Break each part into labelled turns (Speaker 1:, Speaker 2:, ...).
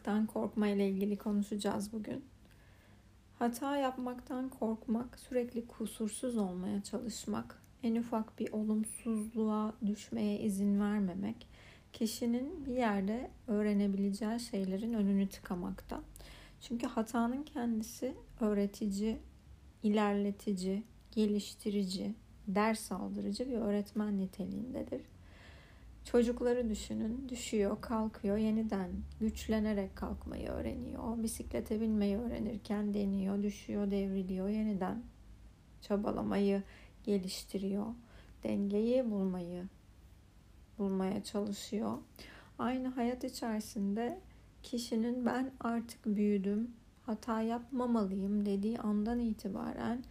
Speaker 1: yapmaktan korkma ile ilgili konuşacağız bugün. Hata yapmaktan korkmak, sürekli kusursuz olmaya çalışmak, en ufak bir olumsuzluğa düşmeye izin vermemek, kişinin bir yerde öğrenebileceği şeylerin önünü tıkamakta. Çünkü hatanın kendisi öğretici, ilerletici, geliştirici, ders aldırıcı bir öğretmen niteliğindedir. Çocukları düşünün. Düşüyor, kalkıyor, yeniden güçlenerek kalkmayı öğreniyor. Bisiklete binmeyi öğrenirken deniyor, düşüyor, devriliyor, yeniden çabalamayı geliştiriyor. Dengeyi bulmayı bulmaya çalışıyor. Aynı hayat içerisinde kişinin ben artık büyüdüm, hata yapmamalıyım dediği andan itibaren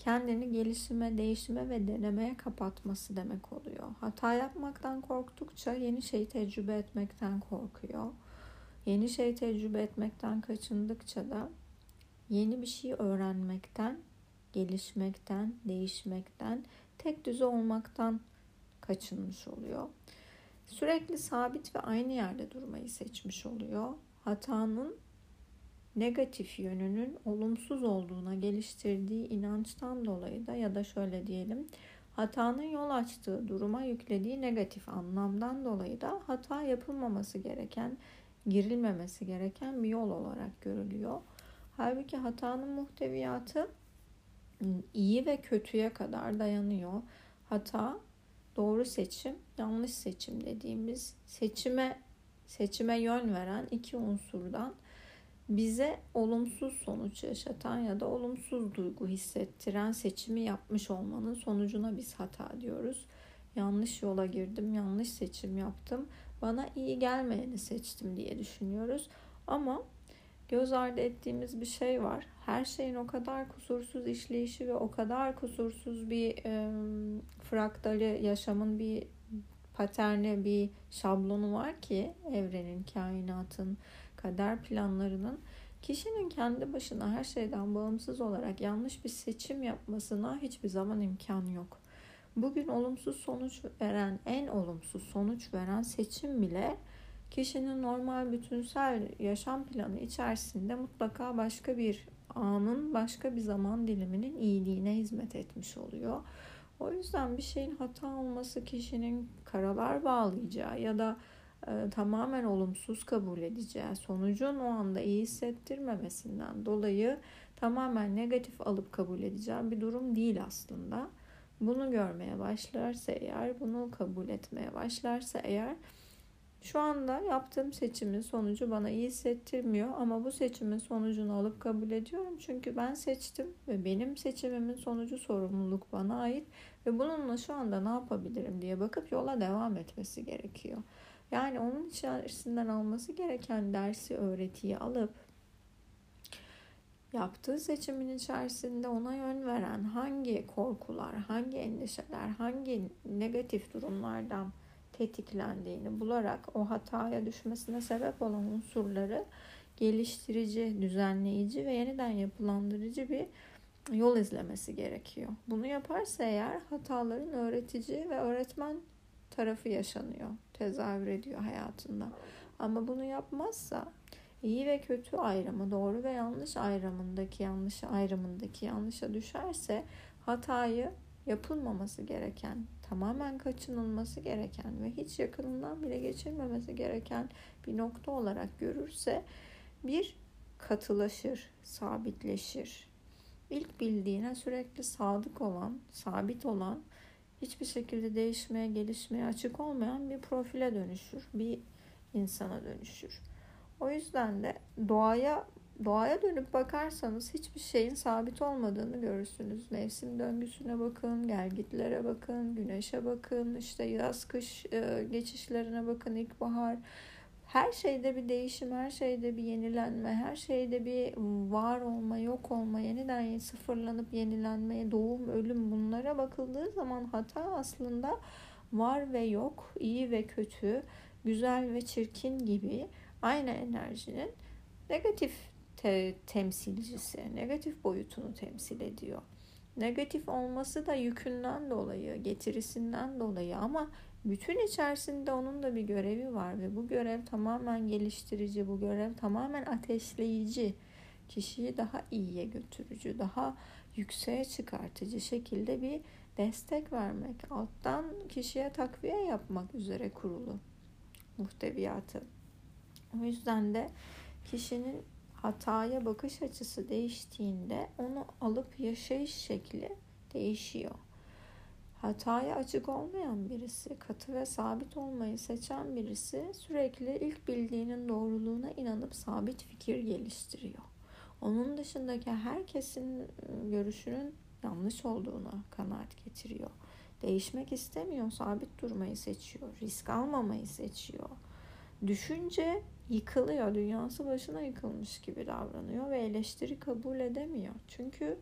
Speaker 1: kendini gelişime, değişime ve denemeye kapatması demek oluyor. Hata yapmaktan korktukça yeni şey tecrübe etmekten korkuyor. Yeni şey tecrübe etmekten kaçındıkça da yeni bir şey öğrenmekten, gelişmekten, değişmekten, tek düze olmaktan kaçınmış oluyor. Sürekli sabit ve aynı yerde durmayı seçmiş oluyor. Hatanın negatif yönünün olumsuz olduğuna geliştirdiği inançtan dolayı da ya da şöyle diyelim hatanın yol açtığı duruma yüklediği negatif anlamdan dolayı da hata yapılmaması gereken, girilmemesi gereken bir yol olarak görülüyor. Halbuki hatanın muhteviyatı iyi ve kötüye kadar dayanıyor. Hata doğru seçim, yanlış seçim dediğimiz seçime seçime yön veren iki unsurdan bize olumsuz sonuç yaşatan ya da olumsuz duygu hissettiren seçimi yapmış olmanın sonucuna biz hata diyoruz. Yanlış yola girdim, yanlış seçim yaptım. Bana iyi gelmeyeni seçtim diye düşünüyoruz. Ama göz ardı ettiğimiz bir şey var. Her şeyin o kadar kusursuz işleyişi ve o kadar kusursuz bir e, fraktali yaşamın bir paterni, bir şablonu var ki evrenin, kainatın, kader planlarının kişinin kendi başına her şeyden bağımsız olarak yanlış bir seçim yapmasına hiçbir zaman imkan yok. Bugün olumsuz sonuç veren, en olumsuz sonuç veren seçim bile kişinin normal bütünsel yaşam planı içerisinde mutlaka başka bir anın, başka bir zaman diliminin iyiliğine hizmet etmiş oluyor. O yüzden bir şeyin hata olması kişinin karalar bağlayacağı ya da e, tamamen olumsuz kabul edeceği, sonucun o anda iyi hissettirmemesinden dolayı tamamen negatif alıp kabul edeceği bir durum değil aslında. Bunu görmeye başlarsa eğer, bunu kabul etmeye başlarsa eğer şu anda yaptığım seçimin sonucu bana iyi hissettirmiyor ama bu seçimin sonucunu alıp kabul ediyorum. Çünkü ben seçtim ve benim seçimimin sonucu sorumluluk bana ait ve bununla şu anda ne yapabilirim diye bakıp yola devam etmesi gerekiyor. Yani onun içerisinden alması gereken dersi, öğretiyi alıp yaptığı seçimin içerisinde ona yön veren hangi korkular, hangi endişeler, hangi negatif durumlardan tetiklendiğini bularak o hataya düşmesine sebep olan unsurları geliştirici, düzenleyici ve yeniden yapılandırıcı bir yol izlemesi gerekiyor. Bunu yaparsa eğer hataların öğretici ve öğretmen tarafı yaşanıyor, tezahür ediyor hayatında. Ama bunu yapmazsa iyi ve kötü ayrımı, doğru ve yanlış ayrımındaki yanlış ayrımındaki yanlışa düşerse hatayı yapılmaması gereken, tamamen kaçınılması gereken ve hiç yakınından bile geçirmemesi gereken bir nokta olarak görürse bir katılaşır, sabitleşir. İlk bildiğine sürekli sadık olan, sabit olan hiçbir şekilde değişmeye, gelişmeye açık olmayan bir profile dönüşür, bir insana dönüşür. O yüzden de doğaya doğaya dönüp bakarsanız hiçbir şeyin sabit olmadığını görürsünüz. Mevsim döngüsüne bakın, gelgitlere bakın, güneşe bakın, işte yaz kış e, geçişlerine bakın, ilkbahar. Her şeyde bir değişim, her şeyde bir yenilenme, her şeyde bir var olma, yok olma, yeniden sıfırlanıp yenilenmeye, doğum, ölüm bunlara bakıldığı zaman hata aslında var ve yok, iyi ve kötü, güzel ve çirkin gibi aynı enerjinin negatif te- temsilcisi, negatif boyutunu temsil ediyor. Negatif olması da yükünden dolayı, getirisinden dolayı ama bütün içerisinde onun da bir görevi var ve bu görev tamamen geliştirici, bu görev tamamen ateşleyici, kişiyi daha iyiye götürücü, daha yükseğe çıkartıcı şekilde bir destek vermek, alttan kişiye takviye yapmak üzere kurulu muhteviyatı. O yüzden de kişinin hataya bakış açısı değiştiğinde onu alıp yaşayış şekli değişiyor. Hataya açık olmayan birisi, katı ve sabit olmayı seçen birisi sürekli ilk bildiğinin doğruluğuna inanıp sabit fikir geliştiriyor. Onun dışındaki herkesin görüşünün yanlış olduğuna kanaat getiriyor. Değişmek istemiyor, sabit durmayı seçiyor, risk almamayı seçiyor. Düşünce yıkılıyor, dünyası başına yıkılmış gibi davranıyor ve eleştiri kabul edemiyor. Çünkü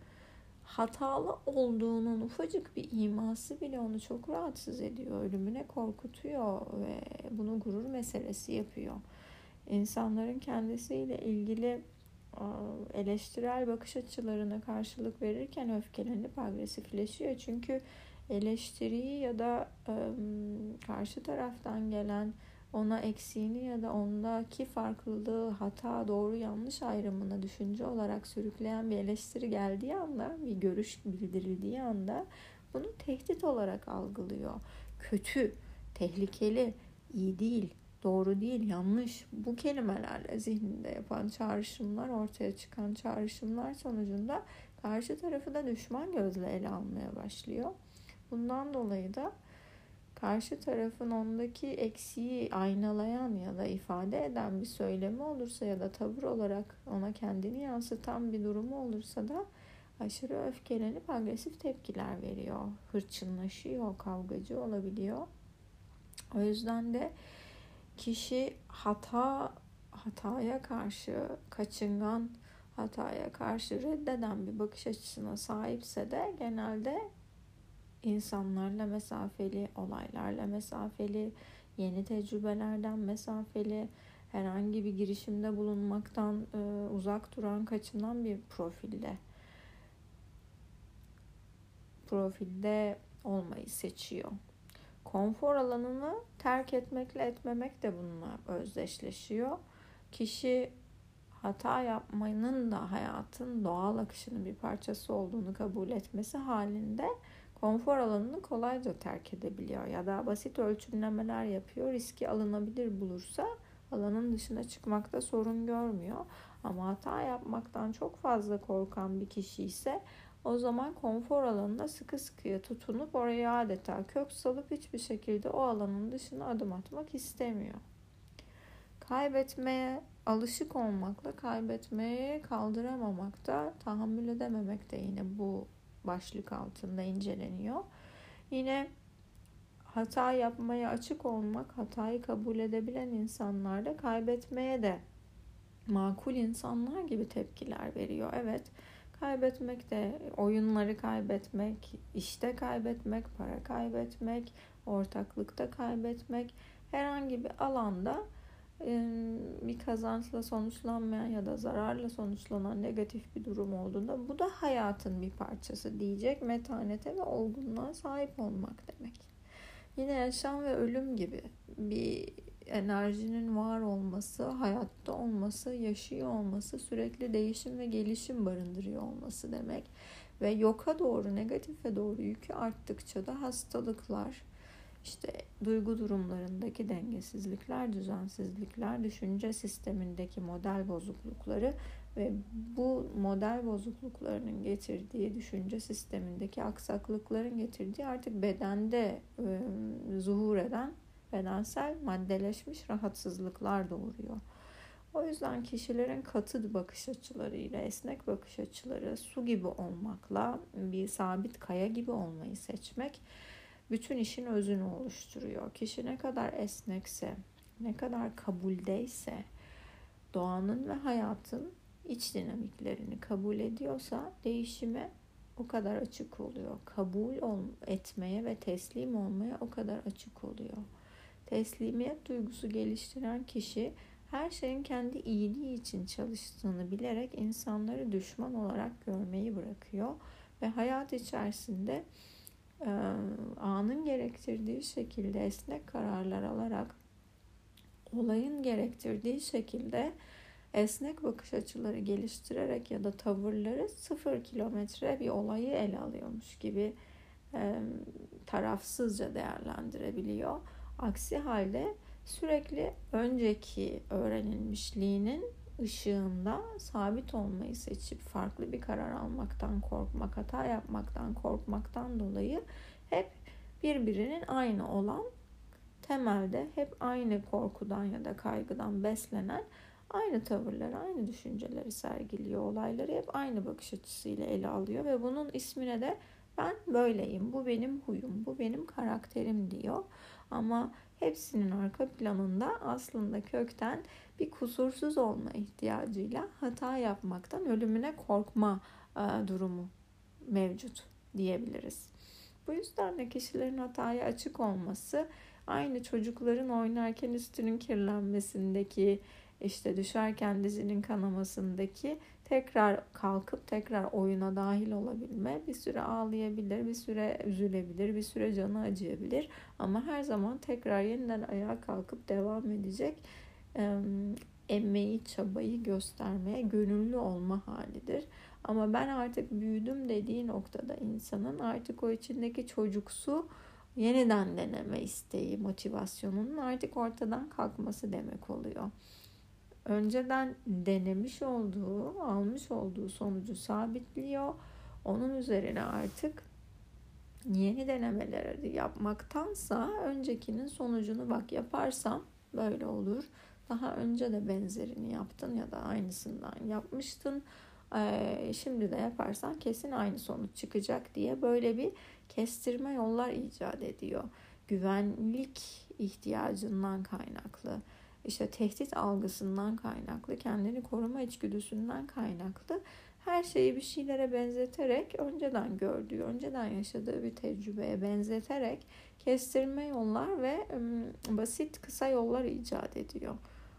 Speaker 1: hatalı olduğunun ufacık bir iması bile onu çok rahatsız ediyor. Ölümüne korkutuyor ve bunu gurur meselesi yapıyor. İnsanların kendisiyle ilgili eleştirel bakış açılarına karşılık verirken öfkelenip agresifleşiyor. Çünkü eleştiriyi ya da karşı taraftan gelen ona eksiğini ya da ondaki farklılığı, hata, doğru, yanlış ayrımını düşünce olarak sürükleyen bir eleştiri geldiği anda, bir görüş bildirildiği anda bunu tehdit olarak algılıyor. Kötü, tehlikeli, iyi değil, doğru değil, yanlış bu kelimelerle zihninde yapan çağrışımlar, ortaya çıkan çağrışımlar sonucunda karşı tarafı da düşman gözle ele almaya başlıyor. Bundan dolayı da karşı tarafın ondaki eksiği aynalayan ya da ifade eden bir söylemi olursa ya da tavır olarak ona kendini yansıtan bir durumu olursa da aşırı öfkelenip agresif tepkiler veriyor. Hırçınlaşıyor, kavgacı olabiliyor. O yüzden de kişi hata hataya karşı kaçıngan, hataya karşı reddeden bir bakış açısına sahipse de genelde insanlarla mesafeli, olaylarla mesafeli, yeni tecrübelerden mesafeli, herhangi bir girişimde bulunmaktan e, uzak duran, kaçınan bir profilde profilde olmayı seçiyor. Konfor alanını terk etmekle etmemek de bununla özdeşleşiyor. Kişi hata yapmanın da hayatın doğal akışının bir parçası olduğunu kabul etmesi halinde konfor alanını kolayca terk edebiliyor ya da basit ölçümlemeler yapıyor. Riski alınabilir bulursa alanın dışına çıkmakta sorun görmüyor. Ama hata yapmaktan çok fazla korkan bir kişi ise o zaman konfor alanına sıkı sıkıya tutunup oraya adeta kök salıp hiçbir şekilde o alanın dışına adım atmak istemiyor. Kaybetmeye alışık olmakla kaybetmeye kaldıramamak da tahammül edememek de yine bu başlık altında inceleniyor. Yine hata yapmaya açık olmak, hatayı kabul edebilen insanlarda kaybetmeye de makul insanlar gibi tepkiler veriyor. Evet, kaybetmek de oyunları kaybetmek, işte kaybetmek, para kaybetmek, ortaklıkta kaybetmek, herhangi bir alanda bir kazançla sonuçlanmayan ya da zararla sonuçlanan negatif bir durum olduğunda bu da hayatın bir parçası diyecek metanete ve olgunluğa sahip olmak demek. Yine yaşam ve ölüm gibi bir enerjinin var olması, hayatta olması, yaşıyor olması, sürekli değişim ve gelişim barındırıyor olması demek. Ve yoka doğru, negatife doğru yükü arttıkça da hastalıklar, işte duygu durumlarındaki dengesizlikler, düzensizlikler, düşünce sistemindeki model bozuklukları ve bu model bozukluklarının getirdiği düşünce sistemindeki aksaklıkların getirdiği artık bedende e, zuhur eden bedensel maddeleşmiş rahatsızlıklar doğuruyor. O yüzden kişilerin katı bakış açılarıyla, esnek bakış açıları su gibi olmakla bir sabit kaya gibi olmayı seçmek bütün işin özünü oluşturuyor. Kişi ne kadar esnekse, ne kadar kabuldeyse, doğanın ve hayatın iç dinamiklerini kabul ediyorsa değişime o kadar açık oluyor. Kabul etmeye ve teslim olmaya o kadar açık oluyor. Teslimiyet duygusu geliştiren kişi her şeyin kendi iyiliği için çalıştığını bilerek insanları düşman olarak görmeyi bırakıyor ve hayat içerisinde anın gerektirdiği şekilde esnek kararlar alarak olayın gerektirdiği şekilde esnek bakış açıları geliştirerek ya da tavırları sıfır kilometre bir olayı ele alıyormuş gibi e, tarafsızca değerlendirebiliyor. Aksi halde sürekli önceki öğrenilmişliğinin ışığında sabit olmayı seçip farklı bir karar almaktan korkmak, hata yapmaktan korkmaktan dolayı hep birbirinin aynı olan temelde hep aynı korkudan ya da kaygıdan beslenen aynı tavırları, aynı düşünceleri sergiliyor. Olayları hep aynı bakış açısıyla ele alıyor ve bunun ismine de ben böyleyim, bu benim huyum, bu benim karakterim diyor. Ama hepsinin arka planında aslında kökten bir kusursuz olma ihtiyacıyla hata yapmaktan ölümüne korkma e, durumu mevcut diyebiliriz. Bu yüzden de kişilerin hataya açık olması aynı çocukların oynarken üstünün kirlenmesindeki işte düşerken dizinin kanamasındaki tekrar kalkıp tekrar oyuna dahil olabilme bir süre ağlayabilir, bir süre üzülebilir, bir süre canı acıyabilir ama her zaman tekrar yeniden ayağa kalkıp devam edecek emeği, çabayı göstermeye gönüllü olma halidir. Ama ben artık büyüdüm dediği noktada insanın artık o içindeki çocuksu yeniden deneme isteği, motivasyonunun artık ortadan kalkması demek oluyor. Önceden denemiş olduğu, almış olduğu sonucu sabitliyor. Onun üzerine artık yeni denemeleri yapmaktansa öncekinin sonucunu bak yaparsam böyle olur. Daha önce de benzerini yaptın ya da aynısından yapmıştın. Ee, şimdi de yaparsan kesin aynı sonuç çıkacak diye böyle bir kestirme yollar icat ediyor. Güvenlik ihtiyacından kaynaklı, işte tehdit algısından kaynaklı, kendini koruma içgüdüsünden kaynaklı her şeyi bir şeylere benzeterek önceden gördüğü, önceden yaşadığı bir tecrübeye benzeterek kestirme yollar ve basit kısa yollar icat ediyor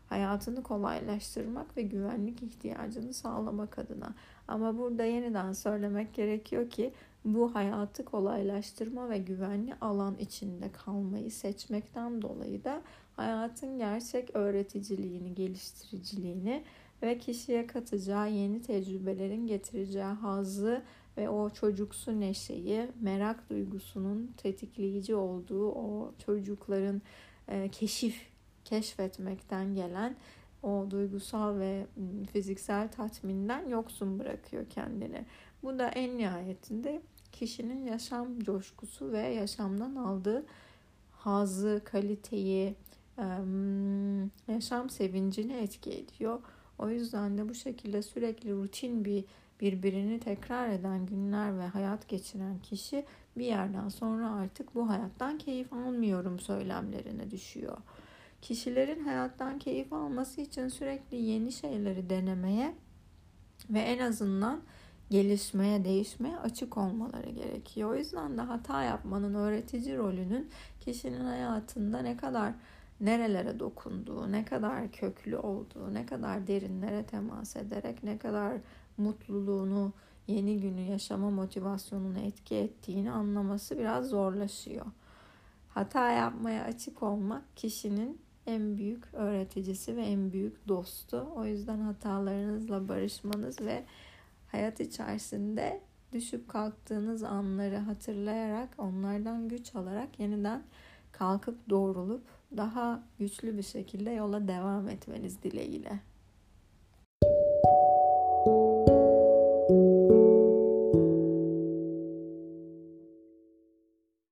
Speaker 1: hayatını kolaylaştırmak ve güvenlik ihtiyacını sağlamak adına. Ama burada yeniden söylemek gerekiyor ki bu hayatı kolaylaştırma ve güvenli alan içinde kalmayı seçmekten dolayı da hayatın gerçek öğreticiliğini, geliştiriciliğini ve kişiye katacağı yeni tecrübelerin getireceği hazzı ve o çocuksu neşeyi, merak duygusunun tetikleyici olduğu o çocukların e, keşif keşfetmekten gelen o duygusal ve fiziksel tatminden yoksun bırakıyor kendini. Bu da en nihayetinde kişinin yaşam coşkusu ve yaşamdan aldığı hazı, kaliteyi, yaşam sevincini etki ediyor. O yüzden de bu şekilde sürekli rutin bir birbirini tekrar eden günler ve hayat geçiren kişi bir yerden sonra artık bu hayattan keyif almıyorum söylemlerine düşüyor. Kişilerin hayattan keyif alması için sürekli yeni şeyleri denemeye ve en azından gelişmeye, değişmeye açık olmaları gerekiyor. O yüzden de hata yapmanın öğretici rolünün kişinin hayatında ne kadar nerelere dokunduğu, ne kadar köklü olduğu, ne kadar derinlere temas ederek ne kadar mutluluğunu, yeni günü yaşama motivasyonunu etki ettiğini anlaması biraz zorlaşıyor. Hata yapmaya açık olmak kişinin en büyük öğreticisi ve en büyük dostu. O yüzden hatalarınızla barışmanız ve hayat içerisinde düşüp kalktığınız anları hatırlayarak onlardan güç alarak yeniden kalkıp doğrulup daha güçlü bir şekilde yola devam etmeniz dileğiyle.